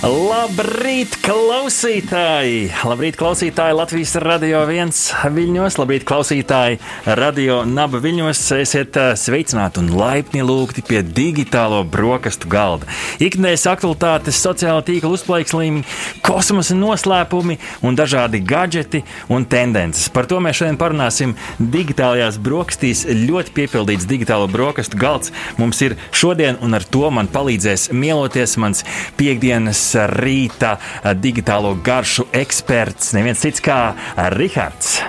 Labrīt, klausītāji! Labrīt, klausītāji! Latvijas radio viens viļņos, labrīt, klausītāji! Radio naba viļņos esiet eh, sveicināti un laipni lūgti pie digitālo brokastu galda. Ikdienas aktualitātes, sociāla tīkla uzplaiksnījumi, kosmosa noslēpumi un dažādi gadgeti un tendences. Par to mēs šodien parunāsim digitālajās brokastīs. Ļoti piepildīts digitālo brokastu galds mums ir šodien, un ar to man palīdzēs mieloties mans piekdienas rīta digitālo garšu eksperts, neviens cits kā Rihards.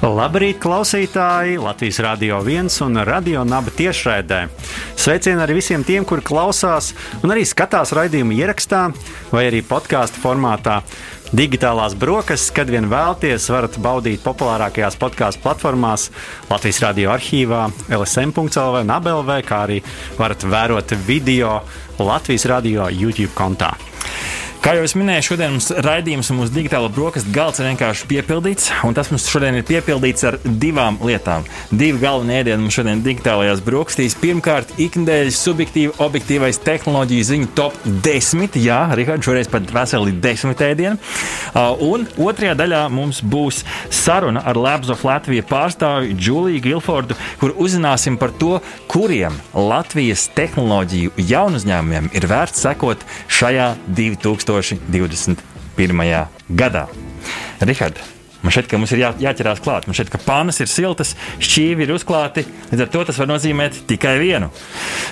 Labrīt, klausītāji! Latvijas Rādio 1 un Radio Naba tiešraidē. Sveicieni arī visiem tiem, kuri klausās un arī skatās raidījumu ierakstā vai arī podkāstu formātā. Digitālās brokastis, kad vien vēlaties, varat baudīt populārākajās podkāstu platformās, Latvijas radio arhīvā, LSM.CLV un ABLV, kā arī varat vērot video Latvijas radio YouTube kontā. Kā jau es minēju, šodien mums raidījums un mūsu digitāla brokastu galds ir vienkārši piepildīts. Tas mums šodien ir piepildīts ar divām lietām. Divi galvenie ēdieni mums šodien digitālajās brokastīs. Pirmkārt, ikdienas subjektīva, objektīvais tehnoloģiju ziņu top 10. Jā, Rihards, šoreiz pat veseli 10 ēdieni. Un otrajā daļā mums būs saruna ar Labs of Latvijas pārstāvi Džuliju Gilfordu, kur uzzināsim par to, kuriem Latvijas tehnoloģiju jaunu uzņēmumiem ir vērts sekot šajā 2000. 2021. gadā. Rihard, man šķiet, ka mums ir jā, jāķerās klāt. Man šķiet, ka pānas ir siltas, šķīvi ir uzklāti. Līdz ar to tas var nozīmēt tikai vienu.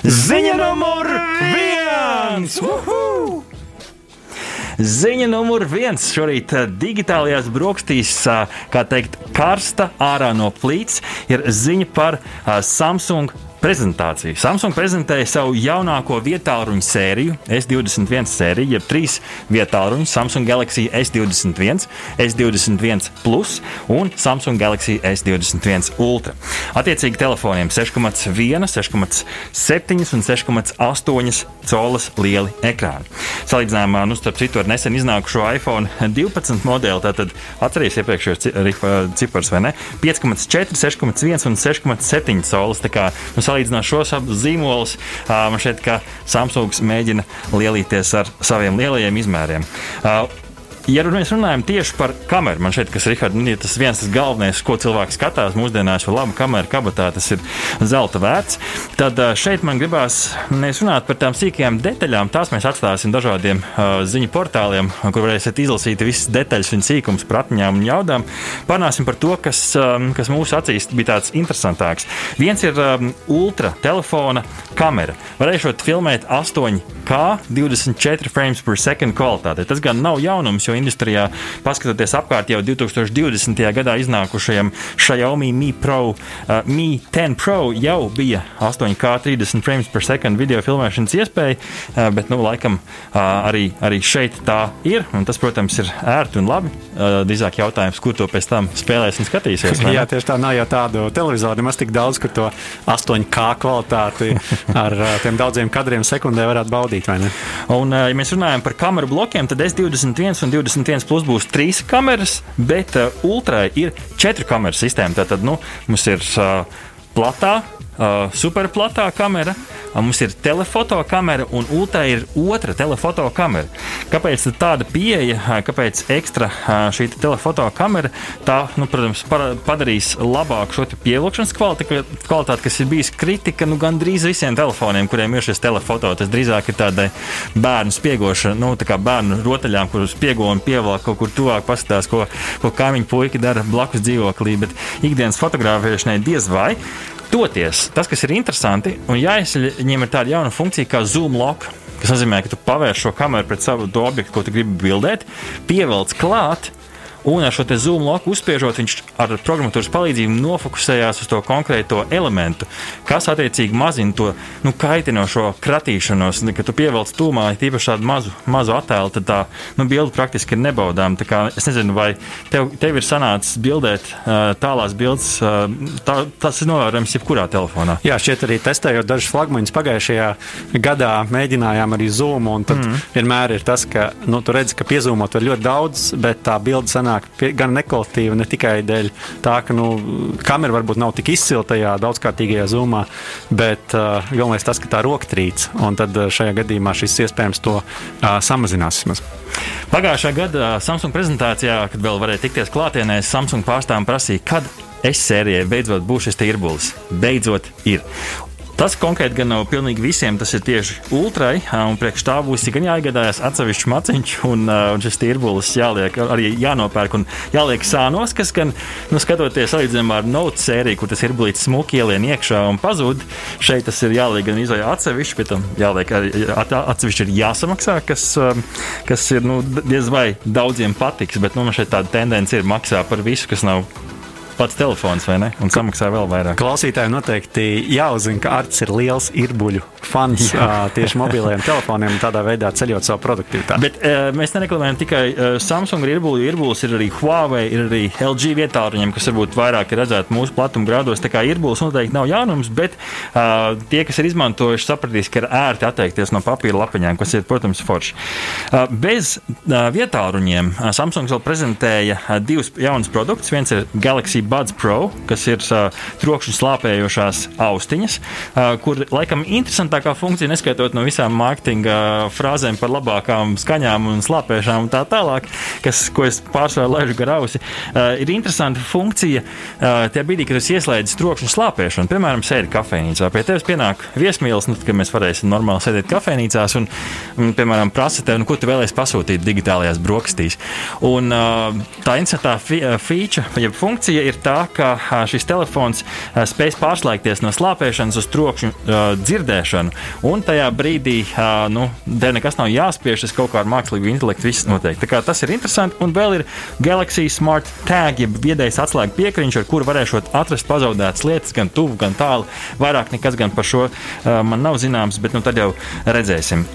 Ziņa numur viens! Uhu! Ziņa numur viens šorīt digitālajās brokastīs, kā teikt, karsta ārā no plīts, ir ziņa par Samsung prezentāciju. Samsung prezentēja savu jaunāko vietālu sēriju, S21 sēriju, jeb trīs vietālu Samsung Galaxy S21, S21 Plus un Samsung Galaxy S21 Ultra. Attiecīgi telefoniem 6,1, 6,7 un 6,8 colas lieli ekrāni. Salīdzinājumā, nu, starp citu, ar nesen iznākušo iPhone 12 modeli, tātad atcerieties iepriekšējos ciparus, vai ne? 5,4, 6,1 un 6,7 colas. Tā kā, nu, salīdzinot šos zīmolus, man šķiet, ka Samsungs mēģina lielīties ar saviem lielajiem izmēriem. Ja mēs runājam tieši par kameru, man šķiet, ka Rihards, nu, ja tas viens tas galvenais, ko cilvēks skatās mūsdienās, ir laba kamera kabatā, tas ir zelta vērts. Tad šeit man gribās nevis runāt par tām sīkajām detaļām, tās mēs atstāsim dažādiem uh, ziņu portāliem, kur varēsiet izlasīt visas detaļas un sīkums par atmiņām un jaudām. Parunāsim par to, kas, um, kas mūsu acīs bija tāds interesantāks. Viens ir um, ultra telefona kamera. Varēšot filmēt 8K 24 frames per second kvalitātē. Tas gan nav jaunums, jo industrijā, paskatoties apkārt jau 2020. gadā iznākušajam Xiaomi Mi Pro, uh, Mi 10 Pro jau bija 8K 30 frames per second video filmēšanas iespēja, uh, bet, nu, laikam uh, arī, arī šeit tā ir, tas, protams, ir ērti un labi. Uh, drīzāk jautājums, kur to pēc tam spēlēs un skatīsies. Jā, tieši tā nav jau tādu televizoru nemaz tik daudz, kur to 8K kvalitāti ar uh, tiem daudziem kadriem sekundē varētu baudīt? Un, uh, ja mēs runājam par kameru blokiem, tad S21 un 21 plus būs trīs kameras, bet uh, ultrai ir četru kameru sistēma. Tātad nu, mums ir uh, platā, uh, superplatā kamera, uh, mums ir telefoto kamera un ULTA ir otra telefoto kamera. Kāpēc tāda pieeja, uh, kāpēc ekstra uh, šī te telefoto kamera, tā, nu, protams, padarīs labāku šo pievilkšanas kvalitāti, kas ir bijis kritika nu, gandrīz visiem telefoniem, kuriem ir šis telefoto. Tas drīzāk ir tādai bērnu spiegošana, nu, tā kā bērnu rotaļām, kurus spiego un pievelk kaut kur tuvāk, paskatās, ko, ko kaimiņu puika dara blakus dzīvoklī, bet ikdienas fotografēšanai diez vai. Toties, tas, kas ir interesanti, un jāizņem ir tāda jauna funkcija kā zoom lock, kas nozīmē, ka tu pavērš šo kameru pret savu objektu, ko tu gribi bildēt, pievelc klāt. Un ar šo zoom loku uzspiežot, viņš ar programmatūras palīdzību nofokusējās uz to konkrēto elementu, kas attiecīgi mazina to nu, kaitinošo kratīšanos. Kad tu pievelc tūmā, tīpaši tādu mazu, mazu attēlu, tad tā nu, bilde praktiski ir nebaudāma. Es nezinu, vai tev, tev ir sanācis bildēt tālās bildes, tā, tas ir novērojams jebkurā telefonā. Jā, šķiet arī testējot dažus flagmaņus pagājušajā gadā, mēģinājām arī zoom, un tad mm. vienmēr ir tas, ka nu, tu redzi, ka piezūmot var ļoti daudz, bet tā bilde sanāk iznāk pie, gan nekvalitīva, ne tikai dēļ tā, ka nu, kamera varbūt nav tik izcila tajā daudzkārtīgajā zumā, bet uh, galvenais tas, ka tā roka trīc. Un tad uh, šajā gadījumā šis iespējams to uh, samazinās. Vismaz. Pagājušā gada Samsung prezentācijā, kad vēl varēja tikties klātienē, Samsung pārstāvjiem prasīja, kad es sērijai beidzot būšu šis tirbulis. Beidzot ir. Tas konkrēti gan nav pilnīgi visiem, tas ir tieši ultrai, un priekš tā būs gan jāiegādājas atsevišķs maciņš, un, un šis tirbulis jāliek arī jānopērk un jāliek sānos, kas gan, nu, skatoties salīdzinājumā ar Note sēriju, kur tas ir bulīts smuki ielien iekšā un pazūd, šeit tas ir jāliek gan izvēlē atsevišķi, bet tam jāliek arī atsevišķi ir jāsamaksā, kas, kas ir, nu, diez vai daudziem patiks, bet, nu, man šeit tāda tendence ir maksā par visu, kas nav pats telefons, vai ne? Un samaksā vēl vairāk. Klausītājiem noteikti jāuzzina, ka Arts ir liels irbuļu fans Jā. tieši mobiliem telefoniem un tādā veidā ceļot savu produktivitāti. Bet uh, mēs nereklamējam tikai uh, Samsung irbuļu. Irbuļs ir arī Huawei, ir arī LG vietāluņiem, kas varbūt vairāk ir redzēti mūsu platuma grādos. Tā kā irbuļs noteikti nav jaunums, bet uh, tie, kas ir izmantojuši, sapratīs, ka ir ērti atteikties no papīra lapiņām, kas ir, protams, forši. Uh, bez uh, vietāluņiem uh, Samsung vēl prezentēja uh, divus jaunus produktus. Viens ir Galaxy Buds Pro, kas ir uh, trokšņa slāpējošās austiņas, uh, kur laikam interesantākā funkcija, neskaitot no visām mārketinga frāzēm par labākām skaņām un slāpēšanām un tā tālāk, kas, ko es pārsvarā laižu gar ausi, uh, ir interesanta funkcija uh, tajā brīdī, kad es ieslēdzu trokšņa slāpēšanu. Piemēram, sēdi kafejnīcā. Pie tevis pienāk viesmīlis, nu, kad mēs varēsim normāli sēdēt kafejnīcās un, un piemēram, prasa tev, nu, ko tu vēlēsies pasūtīt digitālajās brokastīs. Un, uh, tā interesantā feature, jeb funkcija ir ir tā, ka šis telefons spēj pārslēgties no slāpēšanas uz trokšņu dzirdēšanu. Un tajā brīdī nu, tev nekas nav jāspiež, tas kaut kā ar mākslīgu intelektu viss notiek. Tas ir interesanti. Un vēl ir Galaxy Smart Tag, jeb viedais atslēgu piekriņš, ar kuru varēšot atrast pazaudētas lietas gan tuvu, gan tālu. Vairāk nekas gan par šo man nav zināms, bet nu, tad jau redzēsim.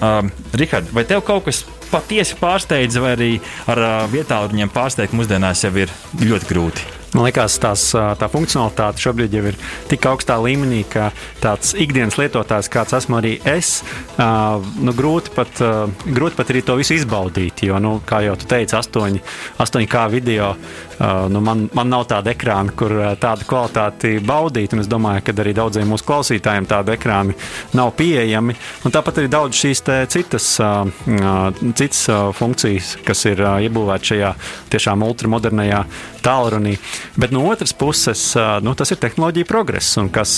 Rihard, vai tev kaut kas patiesi pārsteidz, vai arī ar vietā viņiem pārsteigt mūsdienās jau ir ļoti grūti? Man liekas, tās, tā funkcionalitāte šobrīd jau ir tik augstā līmenī, ka tāds ikdienas lietotājs, kāds esmu arī es, nu, grūti, pat, grūti pat arī to visu izbaudīt. Jo, nu, kā jau teicu, 8, 8K video, nu, man, man nav tāda ekrāna, kur tādu kvalitāti baudīt. Es domāju, ka arī daudziem mūsu klausītājiem tādi ekrāni nav pieejami. Un tāpat arī daudz šīs citas, citas funkcijas, kas ir iebūvētas šajā tiešām ultramodernajā tālrunī. Bet no otras puses, nu, tas ir tehnoloģija progress, un kas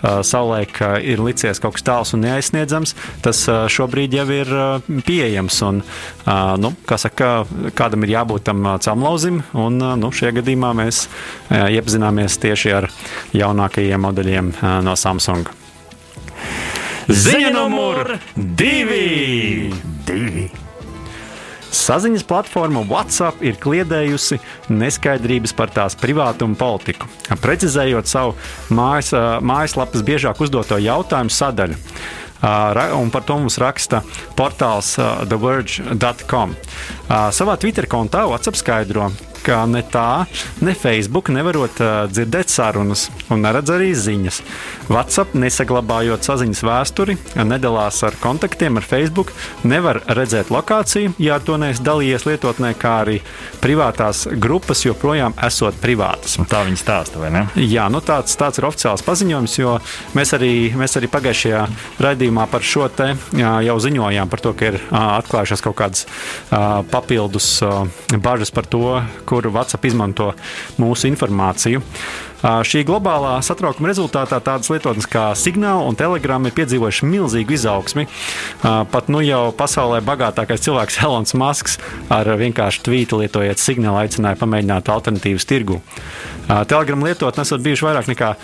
savulaik ir licies kaut kas tāls un neaizsniedzams, tas šobrīd jau ir pieejams. Un, nu, kā saka, kādam ir jābūt tam camlauzim, un nu, šajā gadījumā mēs iepazināmies tieši ar jaunākajiem modeļiem no Samsung. Ziņa numur divi! divi. Saziņas platforma WhatsApp ir kliedējusi neskaidrības par tās privātumu politiku, precizējot savu mājas, mājaslapas biežāk uzdoto jautājumu sadaļu. Un par to mums raksta portāls TheVerge.com. Savā Twitter kontā WhatsApp skaidro, ka ne tā, ne Facebook nevarot uh, dzirdēt sarunas un neredz arī ziņas. WhatsApp nesaglabājot saziņas vēsturi, nedalās ar kontaktiem ar Facebook, nevar redzēt lokāciju, ja ar to neesmu dalījies lietotnē, kā arī privātās grupas joprojām esot privātas. Un tā viņi stāsta, vai ne? Jā, nu tāds, tāds ir oficiāls paziņojums, jo mēs arī, mēs arī pagājušajā raidījumā par šo te jā, jau ziņojām par to, ka ir atklājušās kaut kādas papildus bažas par to, kur WhatsApp izmanto mūsu informāciju. Šī globālā satraukuma rezultātā tādas lietotnes kā Signāla un Telegram ir piedzīvojuši milzīgu izaugsmi. Pat nu jau pasaulē bagātākais cilvēks Helons Masks ar vienkāršu tvītu lietojot Signālu aicināja pamēģināt alternatīvas tirgu. Telegram lietotnes esat bijuši vairāk nekā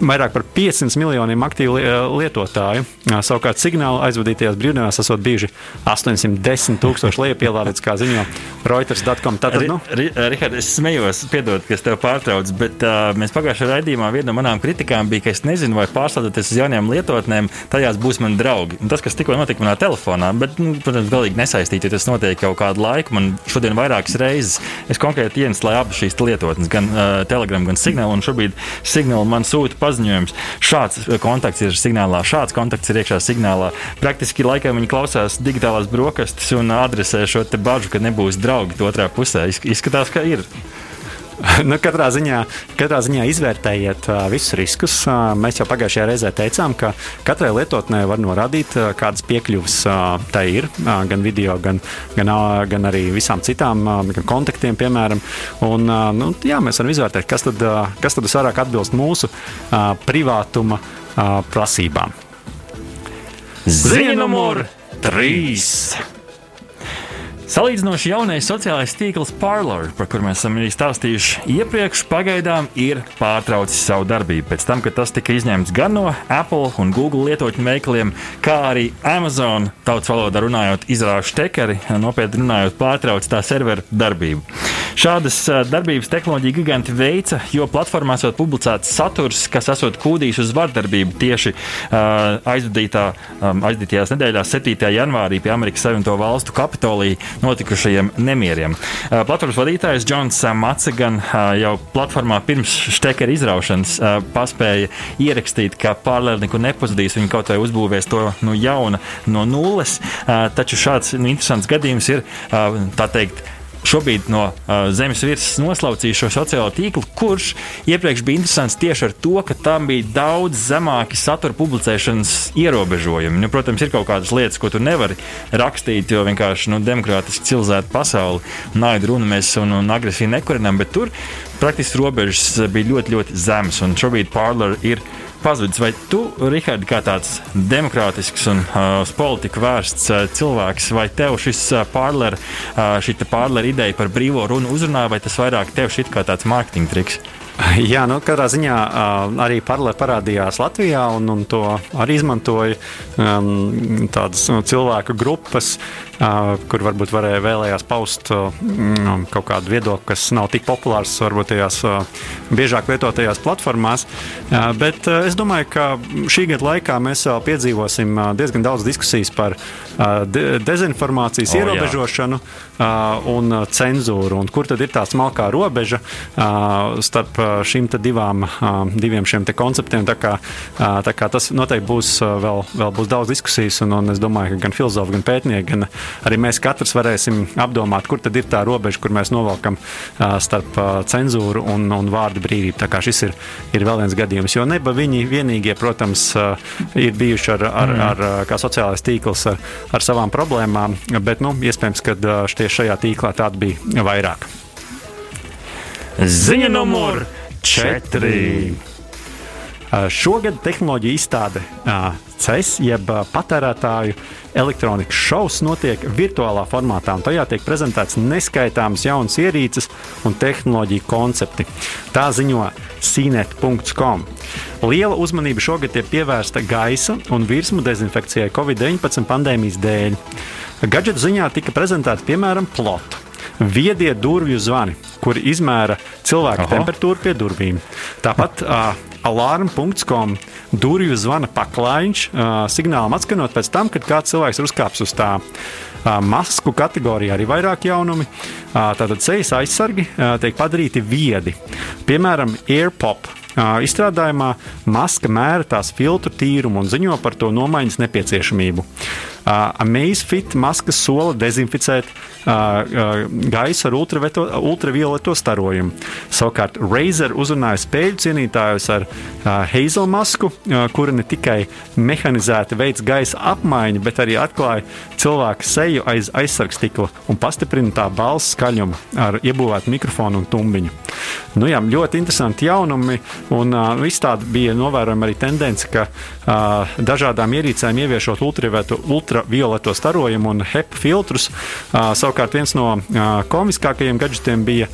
vairāk par 500 miljoniem aktīvu lietotāju. Savukārt signāla aizvadītajās brīvdienās esot bijuši 810 tūkstoši lejupielādēts, kā ziņo Reuters.com. Tātad, nu. Rihard, es smējos, piedod, ka es tev pārtraucu, bet uh, mēs pagājušajā raidījumā viena no manām kritikām bija, ka es nezinu, vai pārslēdzoties uz jauniem lietotnēm, tajās būs mani draugi. Un tas, kas tikko notika manā telefonā, bet, nu, protams, galīgi nesaistīti, jo tas notiek jau kādu laiku. Man šodien vairākas reizes es konkrēti ienslēju abas šīs lietotnes, gan uh, Telegram, gan Signālu, un šobrīd Signālu man sūta paziņojums. Šāds kontakts ir signālā, šāds kontakts ir iekšā signālā. Praktiski laikam viņi klausās digitālās brokastis un adresē šo bažu, ka nebūs draugi otrā pusē. Izskatās, ka ir. nu, katrā, ziņā, katrā ziņā izvērtējiet uh, visus riskus. Uh, mēs jau pagājušajā reizē teicām, ka katrai lietotnē var norādīt, uh, kādas piekļuves uh, tai ir, uh, gan video, gan, gan, uh, gan arī visām citām uh, kontaktiem, piemēram. Un, uh, nu, jā, mēs varam izvērtēt, kas tad, uh, kas tad vairāk atbilst mūsu uh, privātuma uh, prasībām. Ziņa numur 3! Salīdzinoši jaunais sociālais tīkls Parler, par kuru mēs esam arī stāstījuši iepriekš, pagaidām ir pārtraucis savu darbību. Pēc tam, kad tas tika izņemts gan no Apple un Google lietotņu veikaliem, kā arī Amazon, tautas valodā runājot, izrāžu tekeri, nopietni runājot, pārtrauc tā serveru darbību. Šādas darbības tehnoloģija giganti veica, jo platformā esot publicēts saturs, kas esot kūdījis uz vardarbību tieši uh, aizvadītā, um, aizdītajās nedēļās, 7. janvārī pie Amerikas Savienoto Valstu Kapitolija notikušajiem nemieriem. Uh, platformas vadītājs Džons Matsegan uh, jau platformā pirms štekera izraušanas paspēja ierakstīt, ka pārlēr neko nepazudīs, viņi kaut vai uzbūvēs to no jauna, no nulles. Taču šāds nu, interesants gadījums ir, tā teikt, šobrīd no uh, zemes virsmas noslaucīju šo sociālo tīklu, kurš iepriekš bija interesants tieši ar to, ka tam bija daudz zemāki satura publicēšanas ierobežojumi. Nu, protams, ir kaut kādas lietas, ko tu nevari rakstīt, jo vienkārši nu, demokrātiski civilizēta pasaule, naidu runu mēs un, un agresiju nekurinām, bet tur praktiski robežas bija ļoti, ļoti zemas. Un šobrīd Parler ir pazudis. Vai tu, Rihards, kā tāds demokrātisks un uh, uz politiku vērsts uh, cilvēks, vai tev šis uh, pārlera, uh, ideja par brīvo runu uzrunā, vai tas vairāk tev šit kā tāds mārketinga triks? Jā, nu, katrā ziņā arī paralēli parādījās Latvijā, un, un to arī izmantoja um, tādas nu, cilvēku grupas, uh, kur varbūt varēja vēlējās paust uh, kaut kādu viedokli, kas nav tik populārs varbūt tajās uh, biežāk lietotajās platformās. Uh, bet uh, es domāju, ka šī gada laikā mēs vēl piedzīvosim uh, diezgan daudz diskusijas par uh, de dezinformācijas oh, ierobežošanu uh, un cenzūru, un kur tad ir tā smalkā robeža uh, starp šīm divām, diviem šiem konceptiem. Tā kā, tā kā tas noteikti būs vēl, vēl būs daudz diskusijas, un, un es domāju, ka gan filozofi, gan pētnieki, gan arī mēs katrs varēsim apdomāt, kur tad ir tā robeža, kur mēs novelkam starp cenzūru un, un vārdu brīvību. Tā kā šis ir, ir vēl viens gadījums, jo neba viņi vienīgie, protams, ir bijuši ar, ar, mm. ar, ar kā sociālais tīkls ar, ar savām problēmām, bet nu, iespējams, ka tieši šajā tīklā tāda bija vairāk. Ziņa numur 4. Šogad tehnoloģija izstāde CES, jeb patērētāju elektronikas šovs, notiek virtuālā formātā. Tajā tiek prezentēts neskaitāmas jaunas ierīces un tehnoloģiju koncepti. Tā ziņo CNET.com. Liela uzmanība šogad tiek pievērsta gaisa un virsmu dezinfekcijai Covid-19 pandēmijas dēļ. Gadžetu ziņā tika prezentēts piemēram plota viedie durvju zvani, kuri izmēra cilvēka Aha. temperatūru pie durvīm. Tāpat uh, alarm.com durvju zvana paklājiņš, uh, signālam atskanot pēc tam, kad kāds cilvēks ir uzkāpis uz tā. Uh, masku kategorijā arī vairāk jaunumi. Uh, tātad sejas aizsargi uh, tiek padarīti viedi. Piemēram, AirPop izstrādājumā maska mēra tās filtru tīrumu un ziņo par to nomaiņas nepieciešamību. Amazfit maskas sola dezinficēt gaisu ar ultravioleto starojumu. Savukārt Razer uzrunāja spēļu cienītājus ar Hazel masku, kura ne tikai mehanizēti veids gaisa apmaiņu, bet arī atklāja cilvēka seju aiz aizsargstikla un pastiprina tā balss skaļumu ar iebūvētu mikrofonu un tumbiņu. Nu, jā, ļoti interesanti jaunumi, un uh, izstāde bija novērojama arī tendence, ka uh, dažādām ierīcēm ieviešot ultravioleto starojumu un HEP filtrus. Savukārt viens no komiskākajiem gadgetiem bija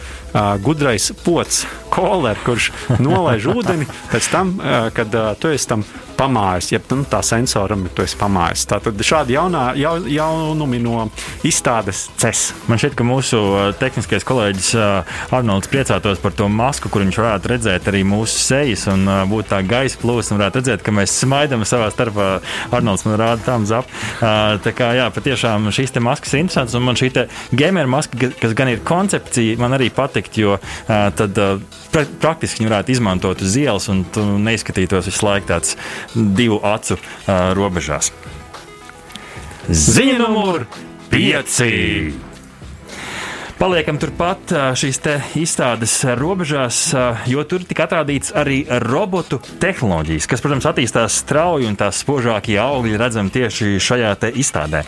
gudrais pots, koler, kurš nolaiž ūdeni pēc tam, kad tu esi tam pamājis, jeb nu, tā sensoram tu esi pamājis. Tātad šādi jaunā, jau, jaunumi no izstādes CES. Man šķiet, ka mūsu tehniskais kolēģis Arnolds priecātos par to masku, kur viņš varētu redzēt arī mūsu sejas un būt tā gaisa plūsma, varētu redzēt, ka mēs smaidām savā starpā. Arnolds man rāda tam zap. Tā kā jā, patiešām šīs maskas ir interesantas, un man šī gamer maska, kas gan ir koncepcija, man arī patikt, jo tad pra praktiski viņi varētu izmantot uz ielas un neizskatītos visu laiku tāds divu acu uh, robežās. Ziņa numur 5! Paliekam turpat šīs izstādes robežās, jo tur tika atrādīts arī robotu tehnoloģijas, kas, protams, attīstās strauji un tās spožākie augļi redzam tieši šajā izstādē.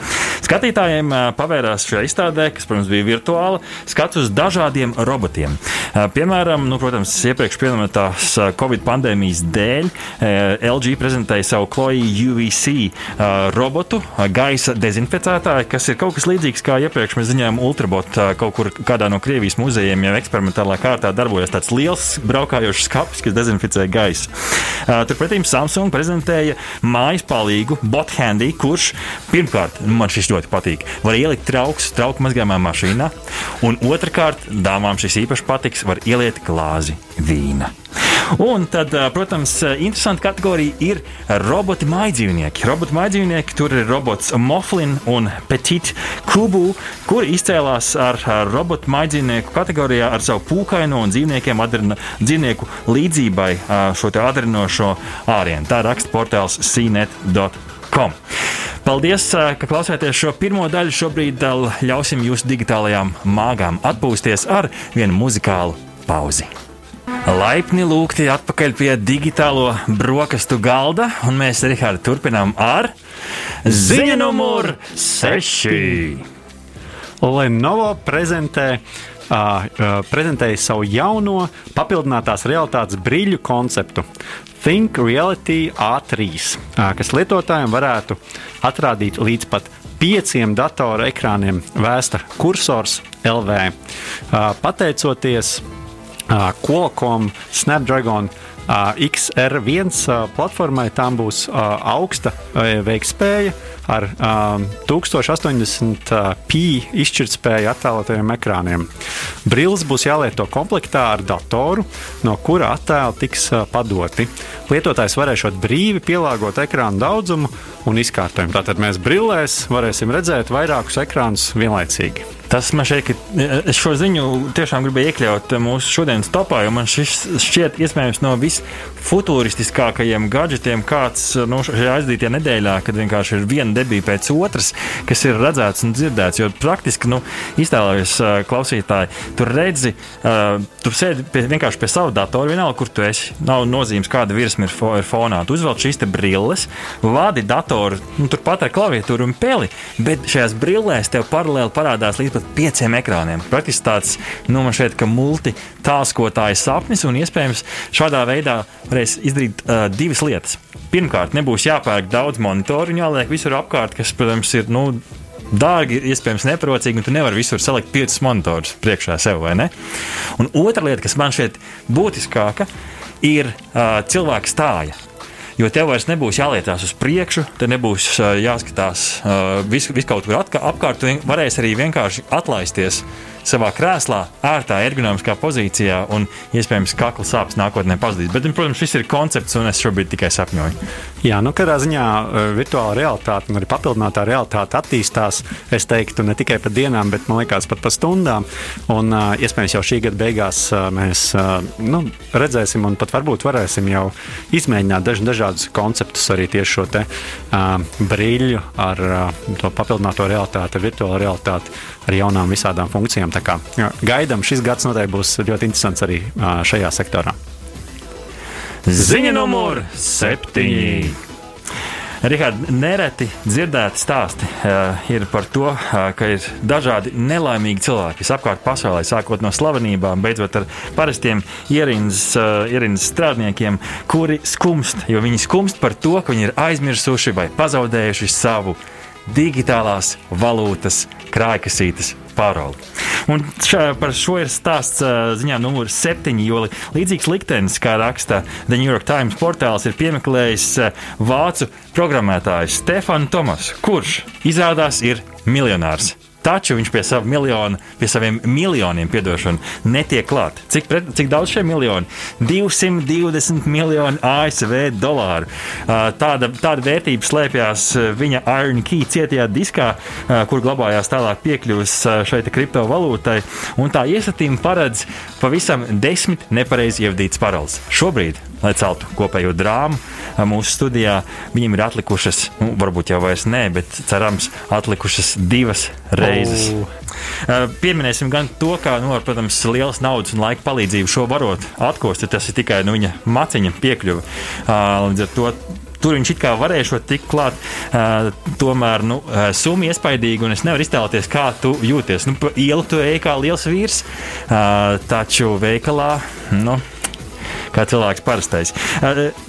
Skatītājiem pavērās šajā izstādē, kas, protams, bija virtuāla, skats uz dažādiem robotiem. Piemēram, nu, protams, iepriekš pieminētās Covid pandēmijas dēļ LG prezentēja savu Chloe UVC robotu, gaisa dezinficētāju, kas ir kaut kas līdzīgs kā iepriekš mēs ziņojām Ultrabot kaut kur kur kādā no Krievijas muzejiem jau eksperimentālā kārtā darbojas tāds liels braukājošs skats, kas dezinficē gaisu. Turpretī Samsung prezentēja mājas palīgu Bothandy, kurš pirmkārt, nu, man šis ļoti patīk, var ielikt trauks trauku mazgājumā mašīnā, un otrkārt, dāmām šis īpaši patiks, var ieliet glāzi vīna. Un tad, protams, interesanta kategorija ir roboti mājdzīvnieki. Roboti mājdzīvnieki tur ir robots Moflin un Petit Kubu, kuri izcēlās ar robotu mājdzīvnieku kategorijā ar savu pūkaino un dzīvniekiem adrina, dzīvnieku līdzībai šo adrinošo ārienu. Tā raksta portāls cnet.com. Paldies, ka klausāties šo pirmo daļu. Šobrīd ļausim jūsu digitālajām māgām atpūsties ar vienu muzikālu pauzi. Laipni lūgti atpakaļ pie digitālo brokastu galda, un mēs, Rihārd, turpinām ar ziņu numuru 6. Lenovo prezentē uh, uh, prezentēja savu jauno papildinātās realitātes brīļu konceptu. Think Reality A3, uh, kas lietotājiem varētu atrādīt līdz pat pieciem datoru ekrāniem vēsta kursors LV. Pateicoties Qualcomm Snapdragon XR1 platformai tam būs augsta veiktspēja ar um, 1080p izšķirtspēju attēlotajiem ekrāniem. Brilles būs jālieto komplektā ar datoru, no kura attēli tiks uh, padoti. Lietotājs varēs brīvi pielāgot ekrānu daudzumu un izkārtojumu. Tātad mēs brillēs varēsim redzēt vairākus ekrānus vienlaicīgi. Tas man šeit, es šo ziņu tiešām gribēju iekļaut mūsu šodienas topā, jo man šis šķiet iespējams no visfutūristiskākajiem gadgetiem, kāds nu, šajā aizdītajā nedēļā, kad vienkārši ir viena debija pēc otras, kas ir redzēts un dzirdēts. Jo praktiski, nu, iztēlojies klausītāji, tur redzi, tu sēdi pie, vienkārši pie sava datora, vienalga, kur tu esi. Nav nozīmes, kāda virsma ir, fo, ir fonā. Tu uzvelc šīs brilles, vadi datoru, nu, turpat ar klaviatūru un peli, bet šajās brillēs tev paralēli parādās līdz pat pat pieciem ekrāniem. Praktiski tāds, nu, man šķiet, ka multitāskotāja sapnis un iespējams šādā veidā varēs izdarīt uh, divas lietas. Pirmkārt, nebūs jāpērk daudz monitoru un jāliek visur apkārt, kas, protams, ir. Nu, dārgi, iespējams, neparocīgi, un tu nevari visur salikt piecus monitorus priekšā sev, vai ne? Un otra lieta, kas man šeit būtiskāka, ir uh, cilvēka stāja. Jo tev vairs nebūs jālietās uz priekšu, te nebūs jāskatās visu, visu kaut kur apkārt. Tu varēsi arī vienkārši atlaisties savā krēslā, ērtā, ergonomiskā pozīcijā, un iespējams kakla sāpes nākotnē pazudīs. Bet, protams, šis ir koncepts, un es šobrīd tikai sapņoju. Jā, nu, kādā ziņā e, virtuālā realitāte un arī papildinātā realitāte attīstās. Es teiktu, ne tikai par dienām, bet man liekas, pat par stundām. Un, uh, iespējams, jau šī gada beigās uh, mēs nu, redzēsim, un pat varbūt varēsim jau izmēģināt daž, dažādus konceptus arī tieši šo te, uh, brīļu ar uh, to papildināto realitāti, virtuālo realitāti ar jaunām visādām funkcijām. Tā kā gaidām, šis gads noteikti būs ļoti interesants arī šajā sektorā. Ziņa numur septiņi. Rihards, nereti dzirdēti stāsti uh, ir par to, uh, ka ir dažādi nelaimīgi cilvēki, kas apkārt pasaulē, sākot no slavenībām, beidzot ar parastiem ierīnas, uh, ierīnas strādniekiem, kuri skumst, jo viņi skumst par to, ka viņi ir aizmirsuši vai pazaudējuši savu digitālās valūtas krājkasītes paroli. Un šā, par šo ir stāsts ziņā numur 7, jo līdzīgs liktenis, kā raksta The New York Times portāls, ir piemeklējis vācu programmētājs Stefanu Tomasu, kurš izrādās ir miljonārs. Taču viņš pie sava miljona, pie saviem miljoniem, piedošana, netiek klāt. Cik, pret, cik daudz šie miljoni? 220 miljoni ASV dolāru. Tāda, tāda vērtība slēpjas viņa Iron Key cietajā diskā, kur glabājās tālāk piekļuvis šai kriptovalūtai. Un tā iesatība paredz pavisam desmit nepareizi ievadītas paroles. Šobrīd lai celtu kopējo drāmu. Mūsu studijā viņam ir atlikušas, nu, varbūt jau vairs nē, bet cerams, atlikušas divas reizes. Oh. Pieminēsim gan to, kā, nu, ar, protams, lielas naudas un laika palīdzību šo varot atkost, tas ir tikai nu, viņa maciņa piekļuve. Līdz ar to tur viņš it kā varēja tikt klāt. Uh, tomēr nu, uh, summa iespaidīga, un es nevaru iztēloties, kā tu jūties. Nu, pa ielu tu ej kā liels vīrs, uh, taču veikalā. Nu, kā cilvēks parastais.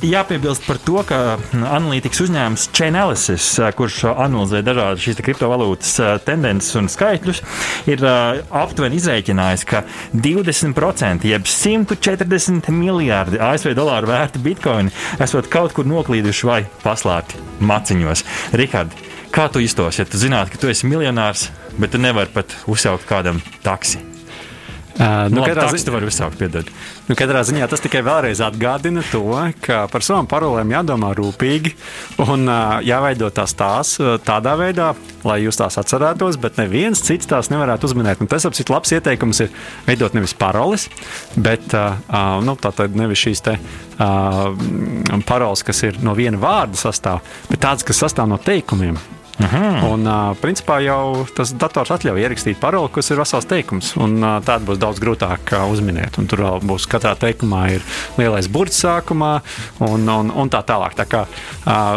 Jāpiebilst par to, ka analītikas uzņēmums Chainalysis, kurš analizē dažādas šīs kriptovalūtas tendences un skaitļus, ir aptuveni izrēķinājis, ka 20% jeb 140 miljardi ASV dolāru vērti bitkoini esot kaut kur noklīduši vai paslēpti maciņos. Rihard, kā tu iztos, ja tu zinātu, ka tu esi miljonārs, bet tu nevari pat uzsaukt kādam taksi? Uh, nu, nu, katrā ziņā var uzsākt, piedod. Nu, katrā ziņā tas tikai vēlreiz atgādina to, ka par savām parolēm jādomā rūpīgi un uh, jāveido tās tās tādā veidā, lai jūs tās atcerētos, bet neviens cits tās nevarētu uzminēt. Un tas, apsit, labs ieteikums ir veidot nevis paroles, bet uh, nu, tātad nevis šīs te paroles, kas ir no viena vārda sastāv, bet tādas, kas sastāv no teikumiem. Aha. Un, principā jau tas dators atļauj ierakstīt paroli, kas ir vesels teikums. Tādu būs daudz grūtāk uzminēt. Un tur vēl būs katrā teikumā ir lielais burts sākumā un, un, un tā tālāk. Tā kā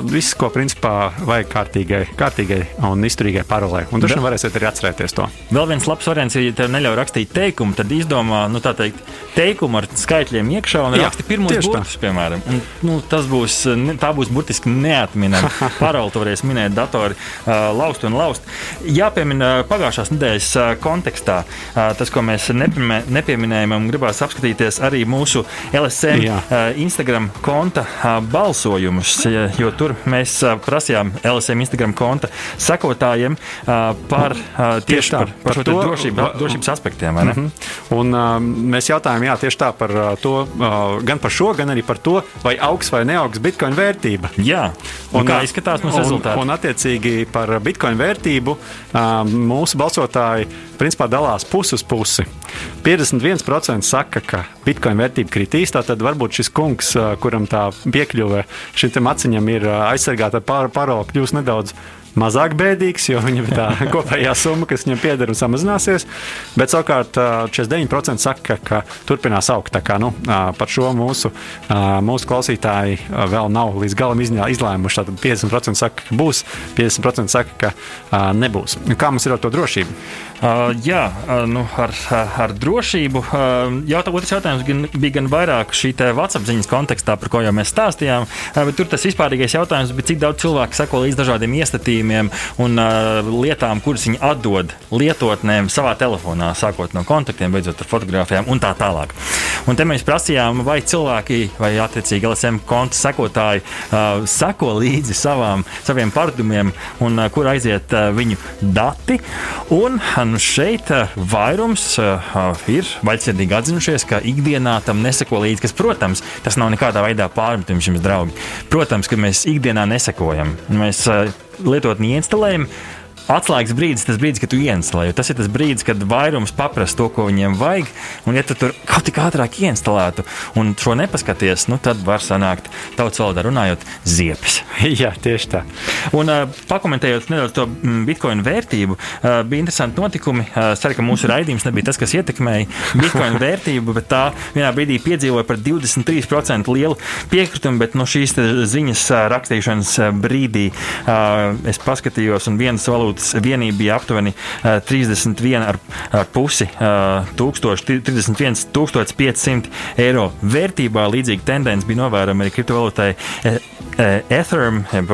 viss, ko principā vajag kārtīgai, kārtīgai un izturīgai parolē. Un droši vien varēsiet arī atcerēties to. Vēl viens labs variants, ja tev neļauj rakstīt teikumu, tad izdomā nu, teikt, teikumu ar skaitļiem iekšā un Jā, raksti pirmos burtus, piemēram. Un, nu, tas būs, tā būs burtiski neatminama parole, to varēs minēt datori laust un laust. Jāpiemina pagājušās nedēļas kontekstā tas, ko mēs nepieminējām, un gribās apskatīties arī mūsu LSM Jā. Instagram konta balsojumus, jo tur mēs prasījām LSM Instagram konta sekotājiem par tieši tā, par, par, par to, drošību, drošības aspektiem. Mm -hmm. Un, mēs jautājām jā, tieši tā par to, gan par šo, gan arī par to, vai augs vai neaugs bitkoina vērtība. Jā, un, un kā izskatās mūsu rezultāti. Un, un attiecīgi par bitkoinu vērtību mūsu balsotāji principā dalās pusi uz pusi. 51% saka, ka bitkoina vērtība kritīs. Tātad varbūt šis kungs, kuram tā piekļuve šim maciņam ir aizsargāta ar paroli, kļūs nedaudz mazāk bēdīgs, jo viņam tā kopējā summa, kas viņam pieder, samazināsies. Bet savukārt 49% saka, ka turpinās augt. Tā kā nu, par šo mūsu, mūsu klausītāji vēl nav līdz galam izlēmuši. Tad 50% saka, ka būs, 50% saka, ka nebūs. Kā mums ir ar to drošību? Uh, jā, uh, nu, ar, ar drošību. Uh, jautā, otrs jautājums gan, bija gan vairāk šī WhatsApp ziņas kontekstā, par ko jau mēs stāstījām. Uh, tur tas vispārīgais jautājums bija, cik daudz cilvēku seko līdz dažādiem iestatījumiem un uh, lietām, kuras viņi atdod lietotnēm savā telefonā, sākot no kontaktiem, beidzot ar fotografijām un tā tālāk. Un te mēs prasījām, vai cilvēki vai attiecīgi LSM konta sekotāji uh, seko līdzi savām, saviem pārdumiem un uh, kur aiziet uh, viņu dati. Un, nu šeit eh, vairums uh, ir vaļsirdīgi atzinušies, ka ikdienā tam neseko līdzi, kas, protams, tas nav nekādā veidā pārmetums jums, draugi. Protams, ka mēs ikdienā nesekojam. Mēs uh, lietotni instalējam atslēgas brīdis, tas brīdis, kad tu ieinstalē. Tas ir tas brīdis, kad vairums paprasta to, ko viņiem vajag. Un, ja tu tur kaut kā ātrāk ieinstalētu un šo nepaskaties, nu, tad var sanākt tautas valodā runājot ziepes. Jā, tieši tā. Un uh, pakomentējot nedaudz to mm, bitkoinu vērtību, uh, bija interesanti notikumi. Uh, ceru, ka mūsu raidījums nebija tas, kas ietekmēja bitkoinu vērtību, bet tā vienā brīdī piedzīvoja par 23% lielu piekritumu, bet no šīs ziņas rakstīšanas brīdī es paskatījos un vienas valūtas valūtas vienība bija aptuveni 31,5 tūkstoši, 31,500 eiro vērtībā. Līdzīga tendence bija novērojama arī kriptovalūtai Ethereum, jeb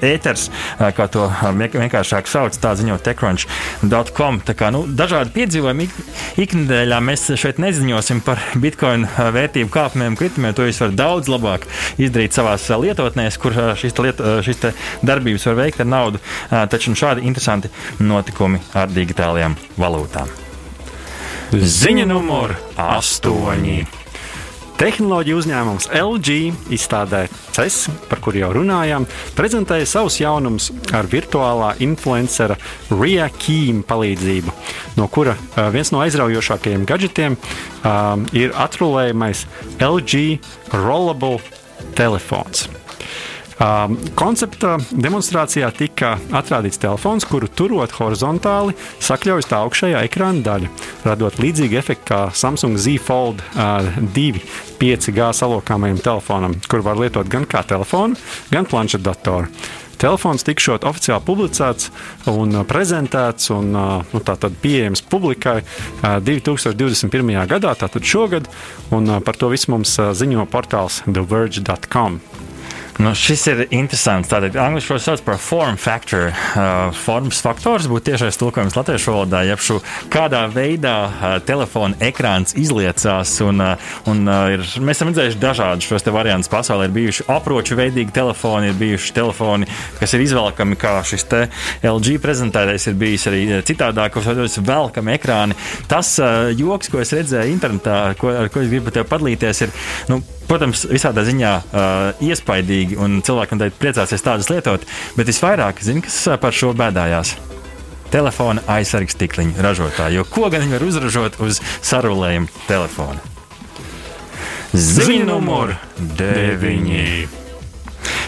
ēters, kā to vienkāršāk sauc, tā ziņo techcrunch.com. Tā kā nu, dažādi piedzīvojumi ik, iknedēļā mēs šeit neziņosim par bitkoinu vērtību kāpumiem, kritumiem. To jūs varat daudz labāk izdarīt savās lietotnēs, kur šīs, liet, šīs darbības var veikt ar naudu. Taču šādi interesanti notikumi ar digitālajām valūtām. Ziņa numur 8. Tehnoloģiju uzņēmums LG izstādē CES, par kuru jau runājām, prezentēja savus jaunumus ar virtuālā influencera Ria Kīma palīdzību, no kura viens no aizraujošākajiem gadgetiem um, ir atrulējamais LG Rollable telefons. Um, koncepta demonstrācijā tika atrādīts telefons, kuru turot horizontāli, sakļaujas tā augšējā ekrāna daļa, radot līdzīgu efektu kā Samsung Z Fold uh, 2 5G salokāmajam telefonam, kur var lietot gan kā telefonu, gan planšetdatoru. Telefons tikšot oficiāli publicēts un prezentēts un nu, pieejams publikai 2021. gadā, tātad šogad, un par to visu mums ziņo portāls TheVerge.com. Nu, šis ir interesants. Tātad angļuiski to sauc par form factor. Uh, formas faktors būtu tiešais tulkojums latviešu valodā, jeb šo kādā veidā uh, telefona ekrāns izliecās. Un, uh, un, uh, ir, mēs esam redzējuši dažādus šos variantus pasaulē. Ir bijuši aproču veidīgi telefoni, ir bijuši telefoni, kas ir izvelkami, kā šis LG prezentētais ir bijis arī citādāk, kas veidojas velkami ekrāni. Tas uh, joks, ko es redzēju internetā, ko, ar ko es gribu tev padalīties, ir. Nu, protams, visādā ziņā uh, iespaidīgi, un cilvēkam teikt, priecāsies tādas lietot, bet visvairāk zina, kas par šo bēdājās. Telefona aizsargs tikliņu ražotāji, jo ko gan viņi var uzražot uz sarulējuma telefona? Ziņa numur 9.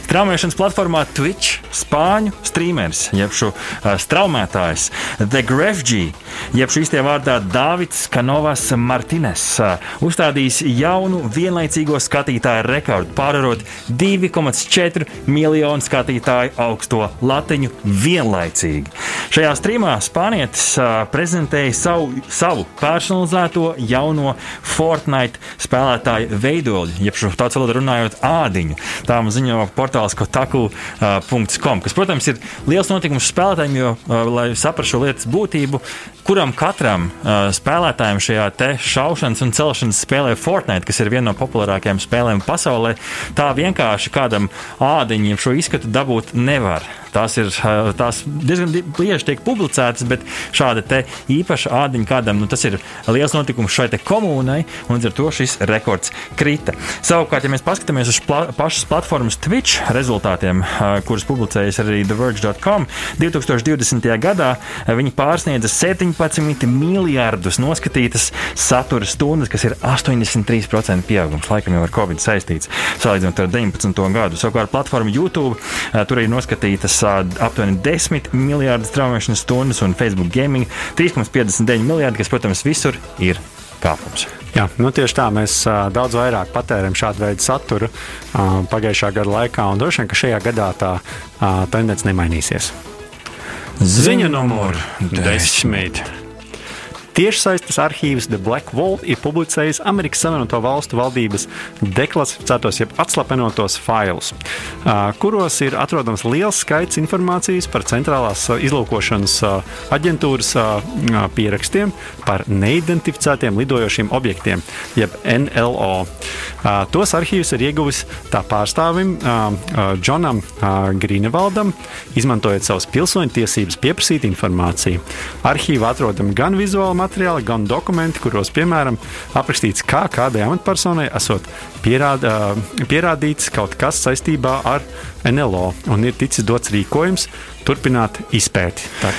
Straumēšanas platformā Twitch spāņu streameris, jeb šo uh, straumētājs The Grefg, jeb šīs tie vārdā Dāvids Kanovas Martines, uh, uzstādījis jaunu vienlaicīgo skatītāju rekordu, pārvarot 2,4 miljonu skatītāju augsto latiņu vienlaicīgi. Šajā streamā spānietis uh, prezentēja savu, savu personalizēto jauno Fortnite spēlētāju veidoli, jeb šo tāds valodā runājot ādiņu. Tā mums ziņo portāls kotaku.com, kas, protams, ir liels notikums spēlētājiem, jo, lai saprastu šo lietas būtību, kuram katram spēlētājam šajā šaušanas un celšanas spēlē Fortnite, kas ir viena no populārākajām spēlēm pasaulē, tā vienkārši kādam ādiņam šo izskatu dabūt nevar. Tās ir tās diezgan bieži tiek publicētas, bet šāda īpaša ādiņa kādam, nu, tas ir liels notikums šai komunai, un līdz ar to šis rekords krita. Savukārt, ja mēs paskatāmies uz pla pašas platformas Twitch rezultātiem, kuras publicējas arī TheVerge.com, 2020. gadā viņi pārsniedza 17 miljardus noskatītas satura stundas, kas ir 83% pieaugums. Laikam jau ar Covid saistīts, salīdzinot ar 19. gadu. Savukārt platforma YouTube tur ir noskatītas aptuveni 10 miljardus traumēšanas stundas, un Facebook gaming 3,59 miljardi, kas, protams, visur ir kāpums. Jā, nu tieši tā mēs uh, daudz vairāk patērējam šādu veidu saturu uh, pagājušā gada laikā, un droši vien, ka šajā gadā tā uh, tendence nemainīsies. Ziņa numur 10. Tiešsaistes arhīvs The Black Vault ir publicējis Amerikas Savienoto Valstu valdības deklasificētos, jeb atslapenotos failus, kuros ir atrodams liels skaits informācijas par centrālās izlūkošanas aģentūras pierakstiem par neidentificētiem lidojošiem objektiem, jeb NLO. Tos arhīvus ir ieguvis tā pārstāvim Džonam Grīnevaldam, izmantojot savas pilsoņu tiesības pieprasīt informāciju. Arhīvā atrodam gan vizuāli materiāli, gan dokumenti, kuros, piemēram, aprakstīts, kā kādai amatpersonai esot pierāda, pierādīts kaut kas saistībā ar NLO un ir ticis dots rīkojums turpināt izpēti. Tā.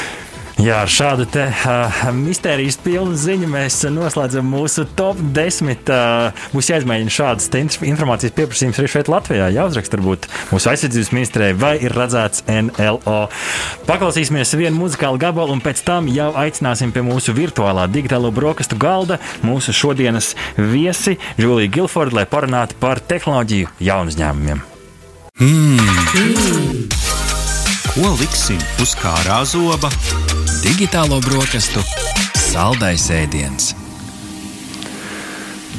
Jā, ar šādu te, uh, mistērijas pilnu ziņu mēs noslēdzam mūsu top 10. Uh, būs jāizmēģina šādas informācijas pieprasījums arī šeit Latvijā. Jāuzraksta varbūt mūsu aizsardzības ministrē, vai ir redzēts NLO. Paklausīsimies vienu muzikālu gabalu, un pēc tam jau aicināsim pie mūsu virtuālā digitālo brokastu galda mūsu šodienas viesi Juliju Gilfordu, lai parunātu par tehnoloģiju jaunu uzņēmumiem. Mm. Mm. Ko liksim uz kārā zoba? Digitālo brokastu saldais ēdiens.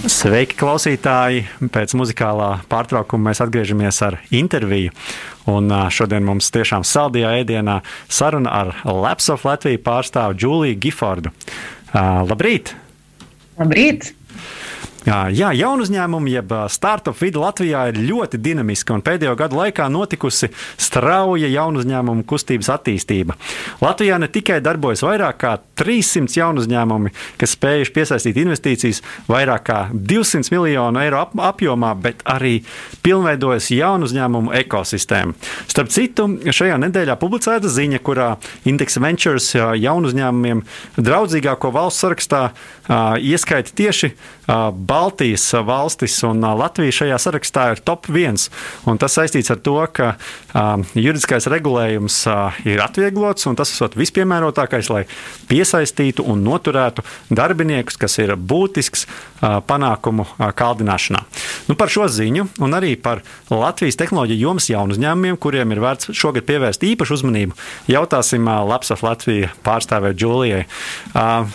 Sveiki, klausītāji! Pēc muzikālā pārtraukuma mēs atgriežamies ar interviju. Un šodien mums tiešām saldajā ēdienā saruna ar of Latviju pārstāvu Džuliju Gifordu. Labrīt! Labrīt! Jā, jaunu uzņēmumu, jeb startup vide Latvijā ir ļoti dinamiska un pēdējo gadu laikā notikusi strauja jaunu uzņēmumu kustības attīstība. Latvijā ne tikai darbojas vairāk kā 300 jaunu uzņēmumi, kas spējuši piesaistīt investīcijas vairāk kā 200 miljonu eiro ap apjomā, bet arī pilnveidojas jaunu uzņēmumu ekosistēma. Starp citu, šajā nedēļā publicēta ziņa, kurā Index Ventures jaunu uzņēmumiem draudzīgāko valsts sarakstā ieskaita tieši Baltijas valstis, un Latvija šajā sarakstā ir top 1. Tas saistīts ar to, ka juridiskais regulējums ir atvieglots, un tas ir vispiemērotākais, lai piesaistītu un noturētu darbiniekus, kas ir būtisks panākumu kaldināšanā. Nu, par šo ziņu un arī par Latvijas tehnoloģiju jomas jaunu uzņēmumiem, kuriem ir vērts šogad pievērst īpašu uzmanību, jautāsim Lapsaf Latviju pārstāvē Džulijai.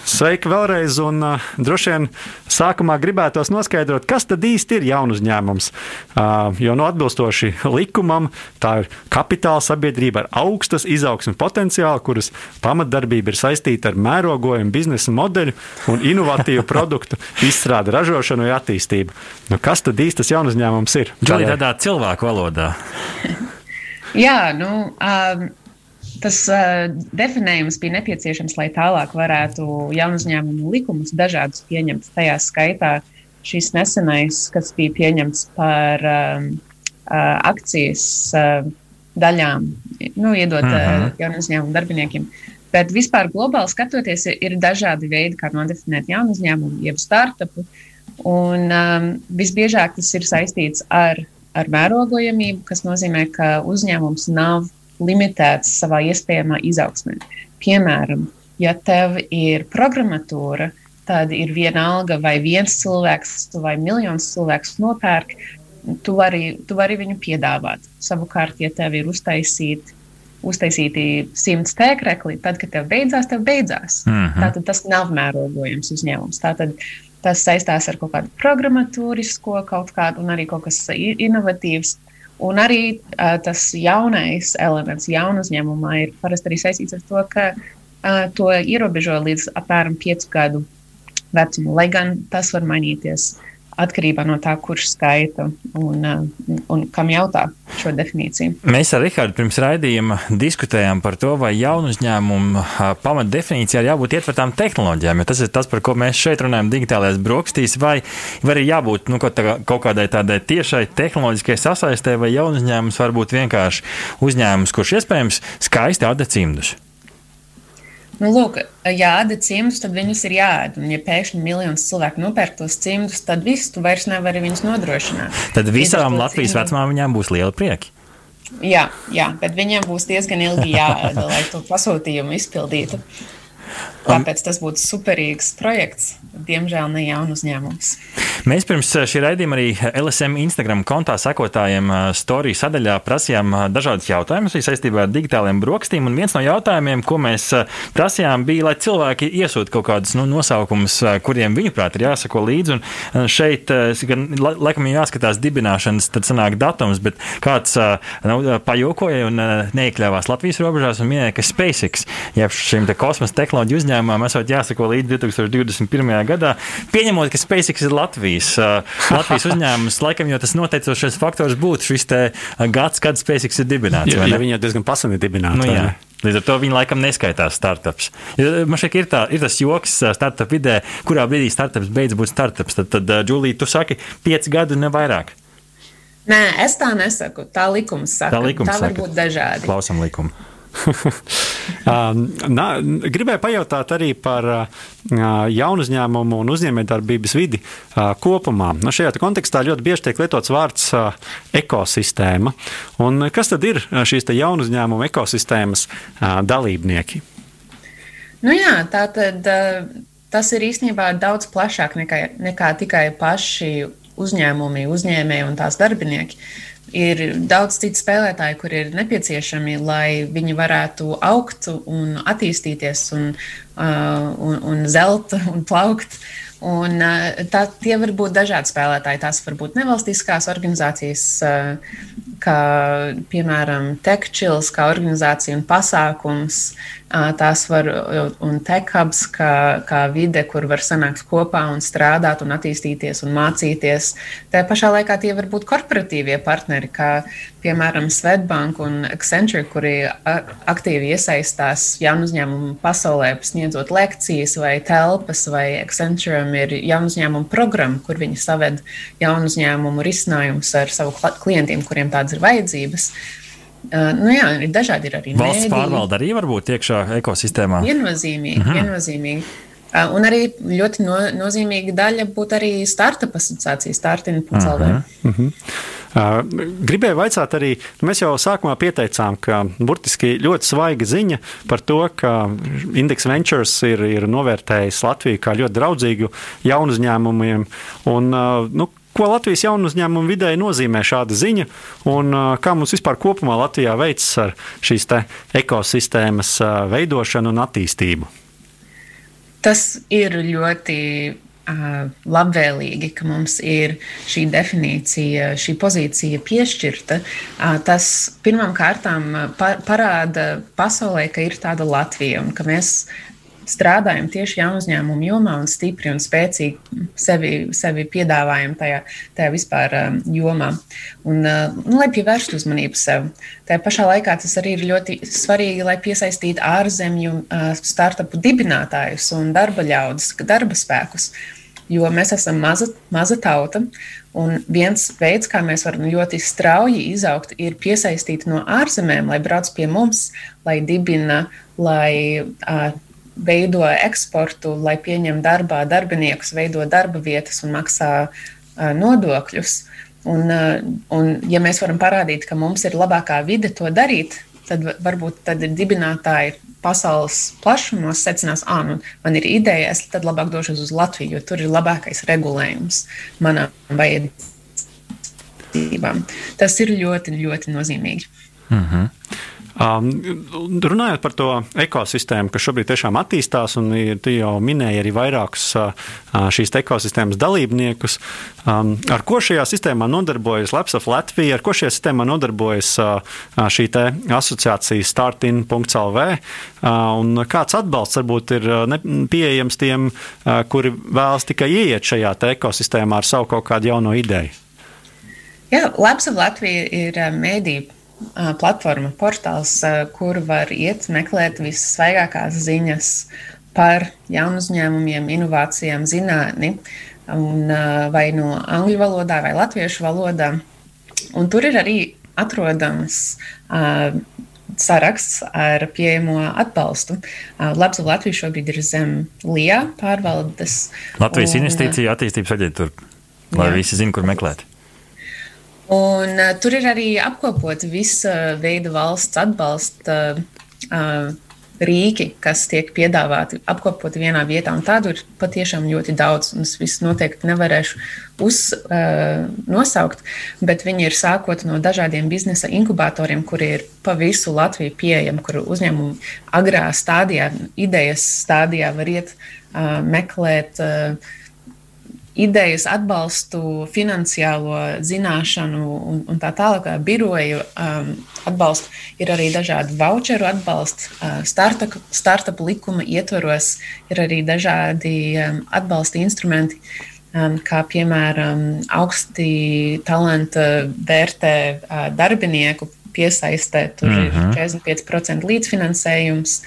Sveiki vēlreiz, un droši vien sākumā gribētos noskaidrot, kas tad īsti ir jaunu uzņēmums. Jo no atbilstoši likumam tā ir kapitāla sabiedrība ar augstas izaugsmes potenciālu, kuras pamatdarbība ir saistīta ar mērogojumu biznesa modeļu un inovatīvu produktu izstrādi, ražošanu vai attīstību. Nu, kas tad īsti tas jaunu uzņēmums ir? Džolī, tādā cilvēku valodā. Jā, nu. Um, Tas uh, definējums bija nepieciešams, lai tālāk varētu jaunu uzņēmumu likumus dažādus pieņemt. Tajā skaitā šis nesenais, kas bija pieņemts par um, uh, akcijas uh, daļām, nu, iedot uh, mhm. jaunu uzņēmumu darbiniekiem. Bet vispār globāli skatoties, ir dažādi veidi, kā nodefinēt jaunu uzņēmumu, jeb startupu. Un um, visbiežāk tas ir saistīts ar, ar mērogojamību, kas nozīmē, ka uzņēmums nav limitēts savā iespējamā izaugsmē. Piemēram, ja tev ir programmatūra, tad ir viena alga, vai viens cilvēks vai miljons cilvēks nopērk, tu vari, tu vari viņu piedāvāt. Savukārt, ja tev ir uztaisīti, uztaisīti simts tēkrekli, tad, kad tev beidzās, tev beidzās. Mm -hmm. Tātad tas nav mērogojams uzņēmums. Tātad tas saistās ar kaut kādu programmatūrisko kaut kādu un arī kaut kas inovatīvs. Un arī uh, tas jaunais elements, jaunu uzņēmumā, ir parasti arī saistīts ar to, ka uh, to ierobežo līdz apmēram piecu gadu vecumu, lai gan tas var mainīties atkarībā no tā, kurš skaita un, uh, un kam jautā šo definīciju. Mēs ar Rihardu pirms raidījuma diskutējām par to, vai jaunu uzņēmumu uh, pamatdefinīcijā ir jābūt ietvertām tehnoloģijām, jo tas ir tas, par ko mēs šeit runājam digitālajās brokastīs, vai, vai arī jābūt nu, kaut, tā, kaut kādai tādai tiešai tehnoloģiskai sasaistē, vai jaunu uzņēmums var būt vienkārši uzņēmums, kurš iespējams skaisti auda cimdus. Nu, lūk, ja ēda cimdus, tad viņus ir jāēd. Un, ja pēkšņi miljonus cilvēku nopērk tos cimdus, tad viss tu vairs nevari viņus nodrošināt. Tad visām Latvijas vecumām viņām būs liela prieka. Jā, jā, bet viņiem būs diezgan ilgi jāēda, lai to pasūtījumu izpildītu. Tāpēc tas būtu superīgs projekts. Diemžēl ne jaunu uzņēmums. Mēs pirms eh, šī raidījuma arī LSM Instagram kontā sekotājiem eh, storiju sadaļā prasījām eh, dažādus jautājumus saistībā ar digitāliem brokastīm. Un viens no jautājumiem, ko mēs prasījām, bija, lai cilvēki iesūta kaut kādus nu, nosaukumus, kuriem viņuprāt ir jāsako līdzi. Un šeit gan laikam jāskatās dibināšanas, tad sanāk datums, bet kāds nu, pajokoja un neiekļāvās Latvijas robežās un minēja, ka SpaceX, jeb šim kosmosa tehnoloģiju uzņēmumam, esot jāsako līdz 2021. gadā, pieņemot, ka SpaceX ir Latvijas, Latvijas uzņēmums, laikam jau tas noteicošais faktors būtu šis gads, kad SpaceX ir dibināts. Jā, ja viņi jau diezgan pasen ir dibināti. Nu, jā. Līdz ar to viņi laikam neskaitās startups. Man šeit ir, tā, ir tas joks startup vidē, kurā brīdī startups beidz būt startups. Tad, tad Džulija, tu saki, pieci gadi un ne vairāk. Nē, es tā nesaku. Tā likums saka. Tā, likums tā var saka. būt dažādi. Klausam likumu. Um, Nā, gribēju pajautāt arī par uh, jaunu uzņēmumu un uzņēmējdarbības vidi uh, kopumā. Nu, šajā kontekstā ļoti bieži tiek lietots vārds uh, ekosistēma. Un kas tad ir šīs jaunu uzņēmumu ekosistēmas dalībnieki? Nu jā, tā tad tas ir īstenībā daudz plašāk nekā, nekā tikai paši uzņēmumi, uzņēmēji un tās darbinieki. Uh, ir daudz citu spēlētāju, kur ir nepieciešami, lai viņi varētu augt un attīstīties un, uh, un, un zelt un plaukt. Un, tā, tie var būt dažādi spēlētāji. Tās var būt nevalstiskās organizācijas, kā piemēram TechChills, kā organizācija un pasākums. Tās var un TechHubs, kā, kā vide, kur var sanākt kopā un strādāt un attīstīties un mācīties. Tā pašā laikā tie var būt korporatīvie partneri, kā piemēram Svetbank un Accenture, kuri aktīvi iesaistās jaunu uzņēmumu pasaulē, sniedzot lekcijas vai telpas, vai Accenture ir jaunu uzņēmumu programma, kur viņi saved jaunu uzņēmumu risinājumus ar savu klientiem, kuriem tādas ir vajadzības. Uh, nu jā, ir dažādi ir arī valsts mēdī. pārvalde arī var būt iekšā ekosistēmā. Viennozīmīgi, uh mhm. viennozīmīgi. Uh, un arī ļoti no, nozīmīga daļa būtu arī startup asociācija, startina.lv. Uh -huh. uh. Uh, gribēju vaicāt arī, nu, mēs jau sākumā pieteicām, ka burtiski ļoti svaiga ziņa par to, ka Index Ventures ir, ir novērtējis Latviju kā ļoti draudzīgu jaunu uzņēmumiem. Un, uh, nu, Ko Latvijas jaunu uzņēmumu vidēji nozīmē šāda ziņa, un kā mums vispār kopumā Latvijā veicas ar šīs ekosistēmas veidošanu un attīstību? Tas ir ļoti uh, labvēlīgi, ka mums ir šī definīcija, šī pozīcija piešķirta. Uh, tas par, parāda pasaulē, ka ir tāda Latvija un ka mēs strādājam tieši jaunu uzņēmumu jomā un stipri un spēcīgi sevi, sevi piedāvājam tajā, tajā vispār um, jomā. Un, uh, nu, lai pievērstu uzmanību sev. Tajā pašā laikā tas arī ir ļoti svarīgi, lai piesaistītu ārzemju uh, startupu dibinātājus un darba ļaudis, darba spēkus. Jo mēs esam maza, maza tauta, un viens veids, kā mēs varam ļoti strauji izaugt, ir piesaistīt no ārzemēm, lai brauc pie mums, lai dibina, lai uh, veido eksportu, lai pieņem darbā darbiniekus, veido darba vietas un maksā nodokļus. Un, un, ja mēs varam parādīt, ka mums ir labākā vide to darīt, tad varbūt tad dibinātāji pasaules plašumos secinās, ah, nu, man ir ideja, es tad labāk došos uz Latviju, jo tur ir labākais regulējums manām vajadzībām. Tas ir ļoti, ļoti nozīmīgi. Mm -hmm. Um, runājot par to ekosistēmu, kas šobrīd tiešām attīstās, un tu jau minēji arī vairākus uh, šīs ekosistēmas dalībniekus, um, ar ko šajā sistēmā nodarbojas Lapsaf Latvija, ar ko šajā sistēmā nodarbojas uh, šī asociācija startin.lv, uh, un kāds atbalsts varbūt ir pieejams tiem, uh, kuri vēlas tikai ieiet šajā ekosistēmā ar savu kaut kādu jauno ideju? Jā, Latvija ir mēdība platforma, portāls, kur var iet meklēt visas svaigākās ziņas par jaunu uzņēmumiem, inovācijām, zinātni, un, vai no angļu valodā, vai latviešu valodā. Un tur ir arī atrodams uh, saraksts ar pieejamo atbalstu. Uh, Labs Latvijas šobrīd ir zem LIA pārvaldes. Latvijas un, investīcija attīstības aģentūra, lai jā. visi zinātu, kur meklēt. Un, uh, tur ir arī apkopot visa veida valsts atbalsta uh, rīki, kas tiek piedāvāti, apkopoti vienā vietā. Un tādu ir patiešām ļoti daudz. Es visu noteikti nevarēšu uz, uh, nosaukt, bet viņi ir sākot no dažādiem biznesa inkubatoriem, kuri ir pa visu Latviju pieejami, kur uzņēmumi agrā stadijā, idejas stadijā var iet uh, meklēt. Uh, idejas atbalstu, finansiālo zināšanu un, un tā tālāk, biroju um, atbalstu. Ir arī dažādi voucheru atbalsti, uh, startup, startup likuma ietvaros, ir arī dažādi um, atbalsta instrumenti. Um, kā piemēram, augsti talanta vērtē uh, darbinieku piesaistē, tur uh -huh. ir 45% mhm. līdzfinansējums,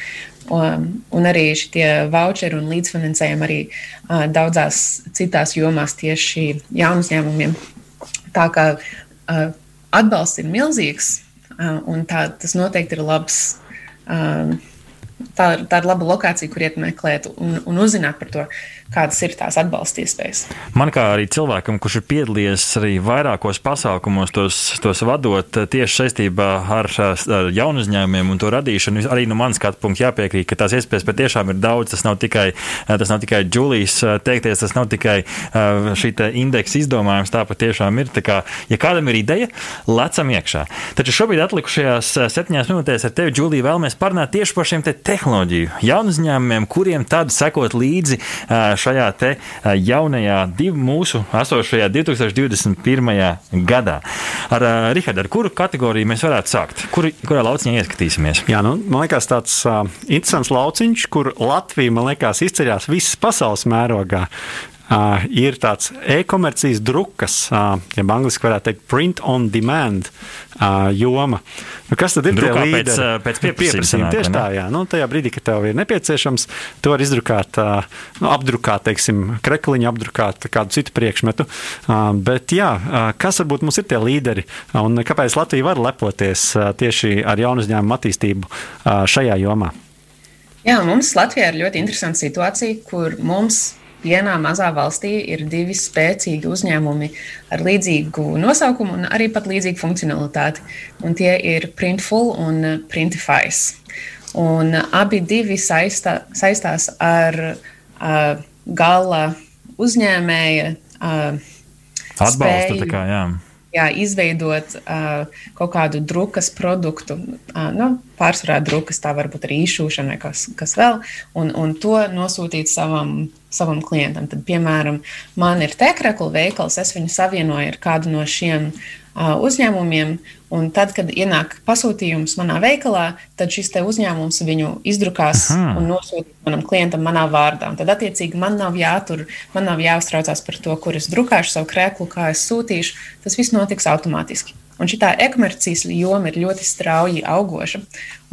Un, un arī šie voucheri un līdzfinansējumi arī uh, daudzās citās jomās tieši jaunu uzņēmumiem. Tā kā uh, atbalsts ir milzīgs, uh, un tā, tas noteikti ir labs. Uh, tā, tā ir laba lokācija, kur iet meklēt un, un uzzināt par to, kādas ir tās atbalsta iespējas. Man kā arī cilvēkam, kurš ir piedalījies arī vairākos pasākumos, tos, tos vadot tieši saistībā ar, ar jaunu uzņēmumiem un to radīšanu, arī no manas skatu punkta jāpiekrīt, ka tās iespējas patiešām ir daudz. Tas nav tikai, tas nav tikai Džulijas teikties, tas nav tikai šī indeksa izdomājums. Tā patiešām ir. Tā kā, ja kādam ir ideja, lecam iekšā. Taču šobrīd atlikušajās septiņās minūtēs ar tevi, Džulija, vēlamies parunāt tieši par šiem te tehnoloģiju jaunu uzņēmumiem, kuriem tad sekot līdzi šajā te jaunajā, div, mūsu esošajā 2021. gadā. Ar uh, Rihardu, ar kuru kategoriju mēs varētu sākt? Kur, kurā lauciņā ieskatīsimies? Jā, nu, man liekas, tāds uh, interesants lauciņš, kur Latvija, man liekas, izceļas visas pasaules mērogā. Uh, ir tāds e-komercijas drukas, uh, ja angļuiski varētu teikt, print on demand uh, joma. Nu, kas tad ir Drukā pēc, uh, pēc pieprasījuma? Tieši tā, jā. Nu, tajā brīdī, kad tev ir nepieciešams, to var izdrukāt, uh, nu, apdrukāt, teiksim, krekliņu, apdrukāt kādu citu priekšmetu. Uh, bet, jā, uh, kas varbūt mums ir tie līderi un kāpēc Latvija var lepoties uh, tieši ar jaunu uzņēmumu attīstību uh, šajā jomā? Jā, mums Latvijā ir ļoti interesanta situācija, kur mums vienā mazā valstī ir divi spēcīgi uzņēmumi ar līdzīgu nosaukumu un arī pat līdzīgu funkcionalitāti. Un tie ir Printful un Printifies. Un abi divi saistā, saistās ar uh, gala uzņēmēja uh, atbalstu. Spēju, kā, jā jā, izveidot uh, kaut kādu drukas produktu, uh, nu, pārsvarā drukas, tā varbūt arī izšūšana vai kas, kas vēl, un, un to nosūtīt savam, savam klientam. Tad, piemēram, man ir tekrekla veikals, es viņu savienoju ar kādu no šiem uh, uzņēmumiem, Un tad, kad ienāk pasūtījums manā veikalā, tad šis uzņēmums viņu izdrukās Aha. un nosūtīs manam klientam manā vārdā. Un tad, attiecīgi, man nav jātur, man nav jāuztraucās par to, kur es drukāšu savu krēklu, kā es sūtīšu. Tas viss notiks automātiski. Un šī e-komercijas joma ir ļoti strauji augoša,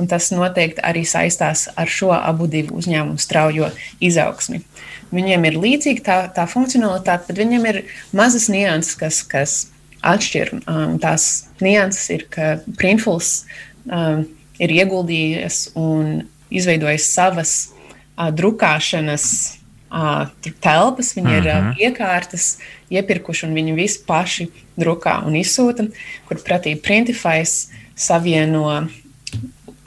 un tas noteikti arī saistās ar šo abu uzņēmumu straujo izaugsmi. Viņiem ir līdzīga tā, tā funkcionalitāte, bet viņiem ir mazas nianses, kas, kas atšķir. Um, tās nianses ir, ka Printfuls um, ir ieguldījies un izveidojis savas uh, drukāšanas uh, telpas, viņi ir uh, mhm. iekārtas, iepirkuši un viņi visi paši drukā un izsūta, kur pretī Printifais savieno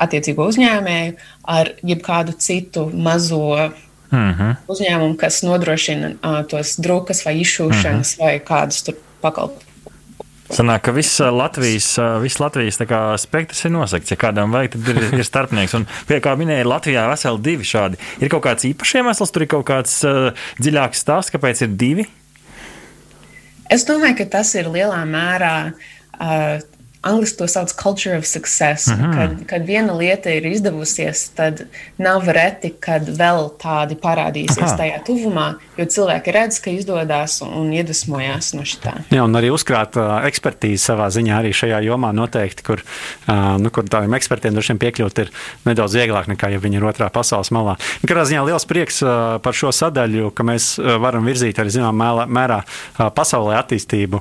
attiecīgo uzņēmēju ar jebkādu citu mazo uh mhm. -huh. uzņēmumu, kas nodrošina uh, tos drukas vai izšūšanas uh mhm. -huh. vai kādus pakalpojumus. Sanāk, ka viss Latvijas, viss Latvijas spektrs ir nosakts. Ja kādam vajag, tad ir, ir starpnieks. Un, pie kā minēja, Latvijā veseli divi šādi. Ir kaut kāds īpašs iemesls, tur ir kaut kāds uh, dziļāks stāsts, kāpēc ir divi? Es domāju, ka tas ir lielā mērā uh, Angliski to sauc par culture of success. Mm -hmm. kad, kad viena lieta ir izdevusies, tad nav reti, kad vēl tādi parādīsies Aha. tajā tuvumā, jo cilvēki redz, ka izdodas un iedvesmojās no šitā. Jā, un arī uzkrāt uh, ekspertīzi savā ziņā arī šajā jomā noteikti, kur, uh, nu, kur tādiem ekspertiem droši vien piekļūt ir nedaudz vieglāk nekā, ja viņi ir otrā pasaules malā. Katrā ziņā liels prieks uh, par šo sadaļu, ka mēs varam virzīt arī zināmā mērā pasaulē attīstību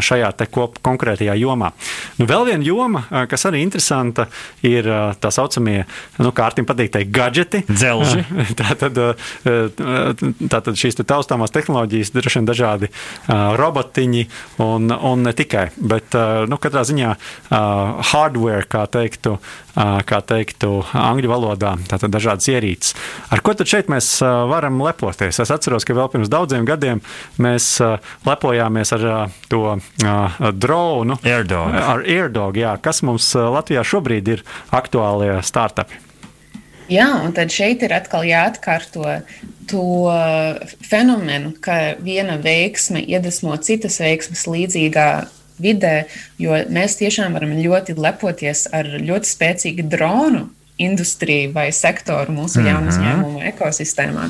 šajā kop, konkrētajā jomā. Nu, vēl viena joma, kas arī interesanta, ir tā saucamie, nu, kā Artim patīk teikt, gadgeti. Dzelži. Tātad, tātad šīs taustāmās tehnoloģijas, droši vien dažādi robotiņi un, un ne tikai, bet, nu, katrā ziņā hardware, kā teiktu, kā teiktu angļu valodā, tātad dažādas ierīces. Ar ko tad šeit mēs varam lepoties? Es atceros, ka vēl pirms daudziem gadiem mēs lepojāmies ar to dronu. Airdog. Ar Airdog, jā. Kas mums Latvijā šobrīd ir aktuālie startupi? Jā, un tad šeit ir atkal jāatkārto to fenomenu, ka viena veiksme iedvesmo citas veiksmes līdzīgā vidē, jo mēs tiešām varam ļoti lepoties ar ļoti spēcīgu dronu industriju vai sektoru mūsu mm -hmm. jaunu uzņēmumu ekosistēmā.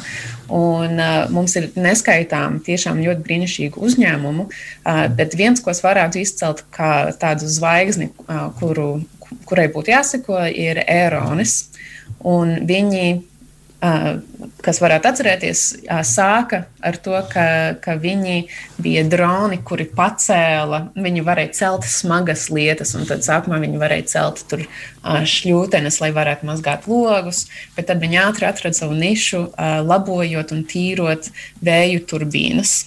Un, uh, mums ir neskaitām tiešām ļoti brīnišķīgu uzņēmumu, uh, bet viens, ko es varētu izcelt kā tādu zvaigzni, uh, kuru, kurai būtu jāseko, ir Eironis. Un viņi kas varētu atcerēties, sāka ar to, ka, ka viņi bija droni, kuri pacēla, viņi varēja celt smagas lietas, un tad sākumā viņi varēja celt tur šļūtenes, lai varētu mazgāt logus, bet tad viņi ātri atrada savu nišu, labojot un tīrot vēju turbīnas.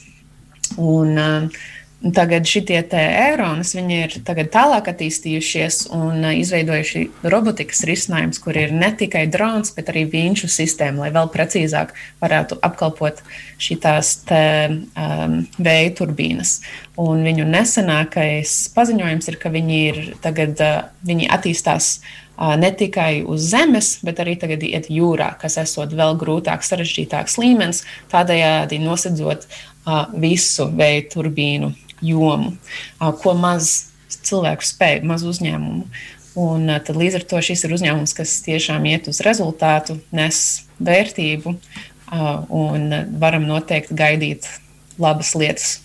Un, Tagad šie eironas ir tālāk attīstījušies un izveidojuši robotikas risinājumus, kur ir ne tikai drons, bet arī viņš sistēma, lai vēl precīzāk varētu apkalpot šīs um, vēja turbīnas. Un viņu nesenākais paziņojums ir, ka viņi, ir tagad, uh, viņi attīstās uh, ne tikai uz zemes, bet arī tagad iet jūrā, kas esot vēl grūtāks, sarežģītāks līmenis, tādējādi nosedzot uh, visu vēja turbīnu jomu, ko maz cilvēku spēj, maz uzņēmumu. Un tad līdz ar to šis ir uzņēmums, kas tiešām iet uz rezultātu, nes vērtību un varam noteikti gaidīt labas lietas.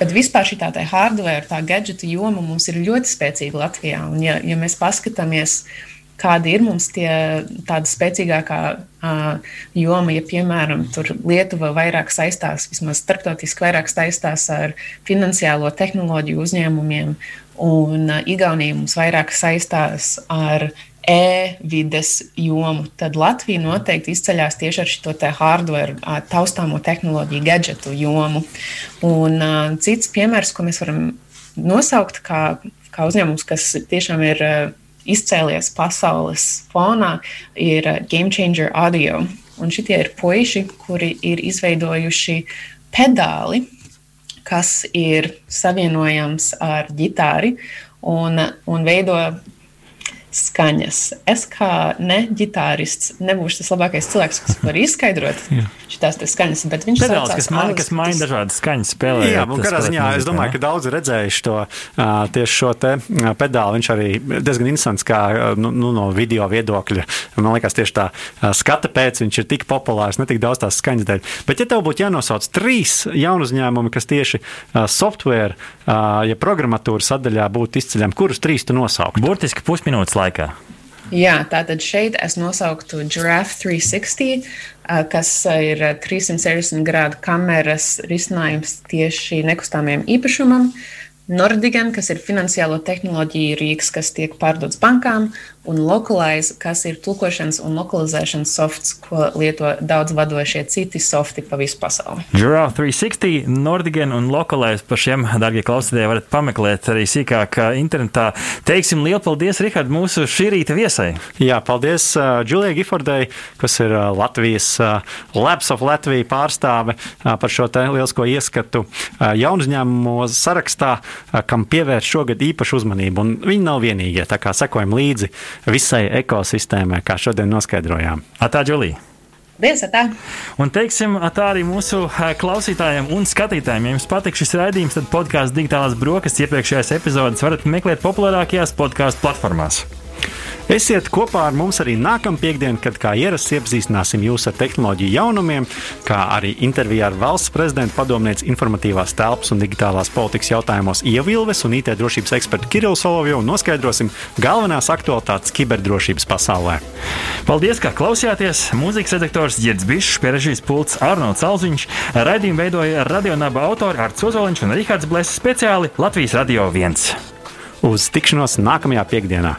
Bet vispār šī tā hardware, tā gadgetu joma mums ir ļoti spēcīga Latvijā. Un, ja, ja mēs paskatāmies, uh, kādi ir mums tie tāda spēcīgākā uh, joma, ja, piemēram, Lietuva vairāk saistās, vismaz starptautiski vairāk saistās ar finansiālo tehnoloģiju uzņēmumiem, un uh, Igaunija mums vairāk saistās ar e-vides jomu, tad Latvija noteikti izceļas tieši ar šo te hardware, taustāmo tehnoloģiju, gadgetu jomu. Un uh, cits piemērs, ko mēs varam nosaukt kā, kā uzņēmums, kas tiešām ir uh, izcēlies pasaules fonā, ir Game Changer Audio. Un šitie ir puiši, kuri ir izveidojuši pedāli, kas ir savienojams ar ģitāri un, un veido skaņas. Es kā ne ģitārists nebūšu tas labākais cilvēks, kas var izskaidrot šīs skaņas, bet viņš Pedāls, kas, man, kas maina dažādas skaņas spēlē. Jā, un kādā ziņā es domāju, ka daudzi redzējuši to tieši šo te pedāli. Viņš arī diezgan interesants kā nu, nu, no video viedokļa. Man liekas, tieši tā skata pēc viņš ir tik populārs, ne tik daudz tās skaņas dēļ. Bet ja tev būtu jānosauc trīs jaunu uzņēmumi, kas tieši software, ja programmatūras sadaļā būtu izceļami, kurus trīs tu nosauktu? Burtiski pusminūtes laikā? Jā, tātad šeit es nosauktu Giraffe 360, kas ir 360 grādu kameras risinājums tieši nekustamiem īpašumam. Nordigan, kas ir finansiālo tehnoloģiju rīks, kas tiek pārdots bankām, un Localize, kas ir tulkošanas un lokalizēšanas softs, ko lieto daudz vadošie citi softi pa visu pasauli. Giraffe 360, Nordigan un Localize par šiem, darbie klausītāji, varat pameklēt arī sīkāk internetā. Teiksim lielu paldies, Rihard, mūsu šī rīta viesai. Jā, paldies Džulijai uh, Gifordai, kas ir uh, Latvijas uh, Labs of Latvija pārstāve uh, par šo te lielisko ieskatu uh, jaunu uzņēmumu sarakstā, uh, kam pievērš šogad īpašu uzmanību. Un viņi nav vienīgie, tā kā sekojam līdzi visai ekosistēmai, kā šodien noskaidrojām. Atā, Džulija! Paldies, tā. Un teiksim tā arī mūsu klausītājiem un skatītājiem. Ja jums patīk šis raidījums, tad podkāstu digitālās brokastis iepriekšējās epizodes varat meklēt populārākajās podkāstu platformās. Esiet kopā ar mums arī nākamā piekdiena, kad kā ierasts iepazīstināsim jūs ar tehnoloģiju jaunumiem, kā arī intervijā ar valsts prezidenta padomnieci informatīvās telpas un digitālās politikas jautājumos Ievilves un IT drošības ekspertu Kirillu Solovju un noskaidrosim galvenās aktualitātes kiberdrošības pasaulē. Paldies, ka klausījāties! Mūzikas redaktors Jēdzis Bišs, pierežģījis pults Arnolds Alziņš, raidījumu veidoja radionāba autori Arts Ozoliņš un Rihards Blēss speciāli Latvijas Radio 1. Uz tikšanos nākamajā piekdienā!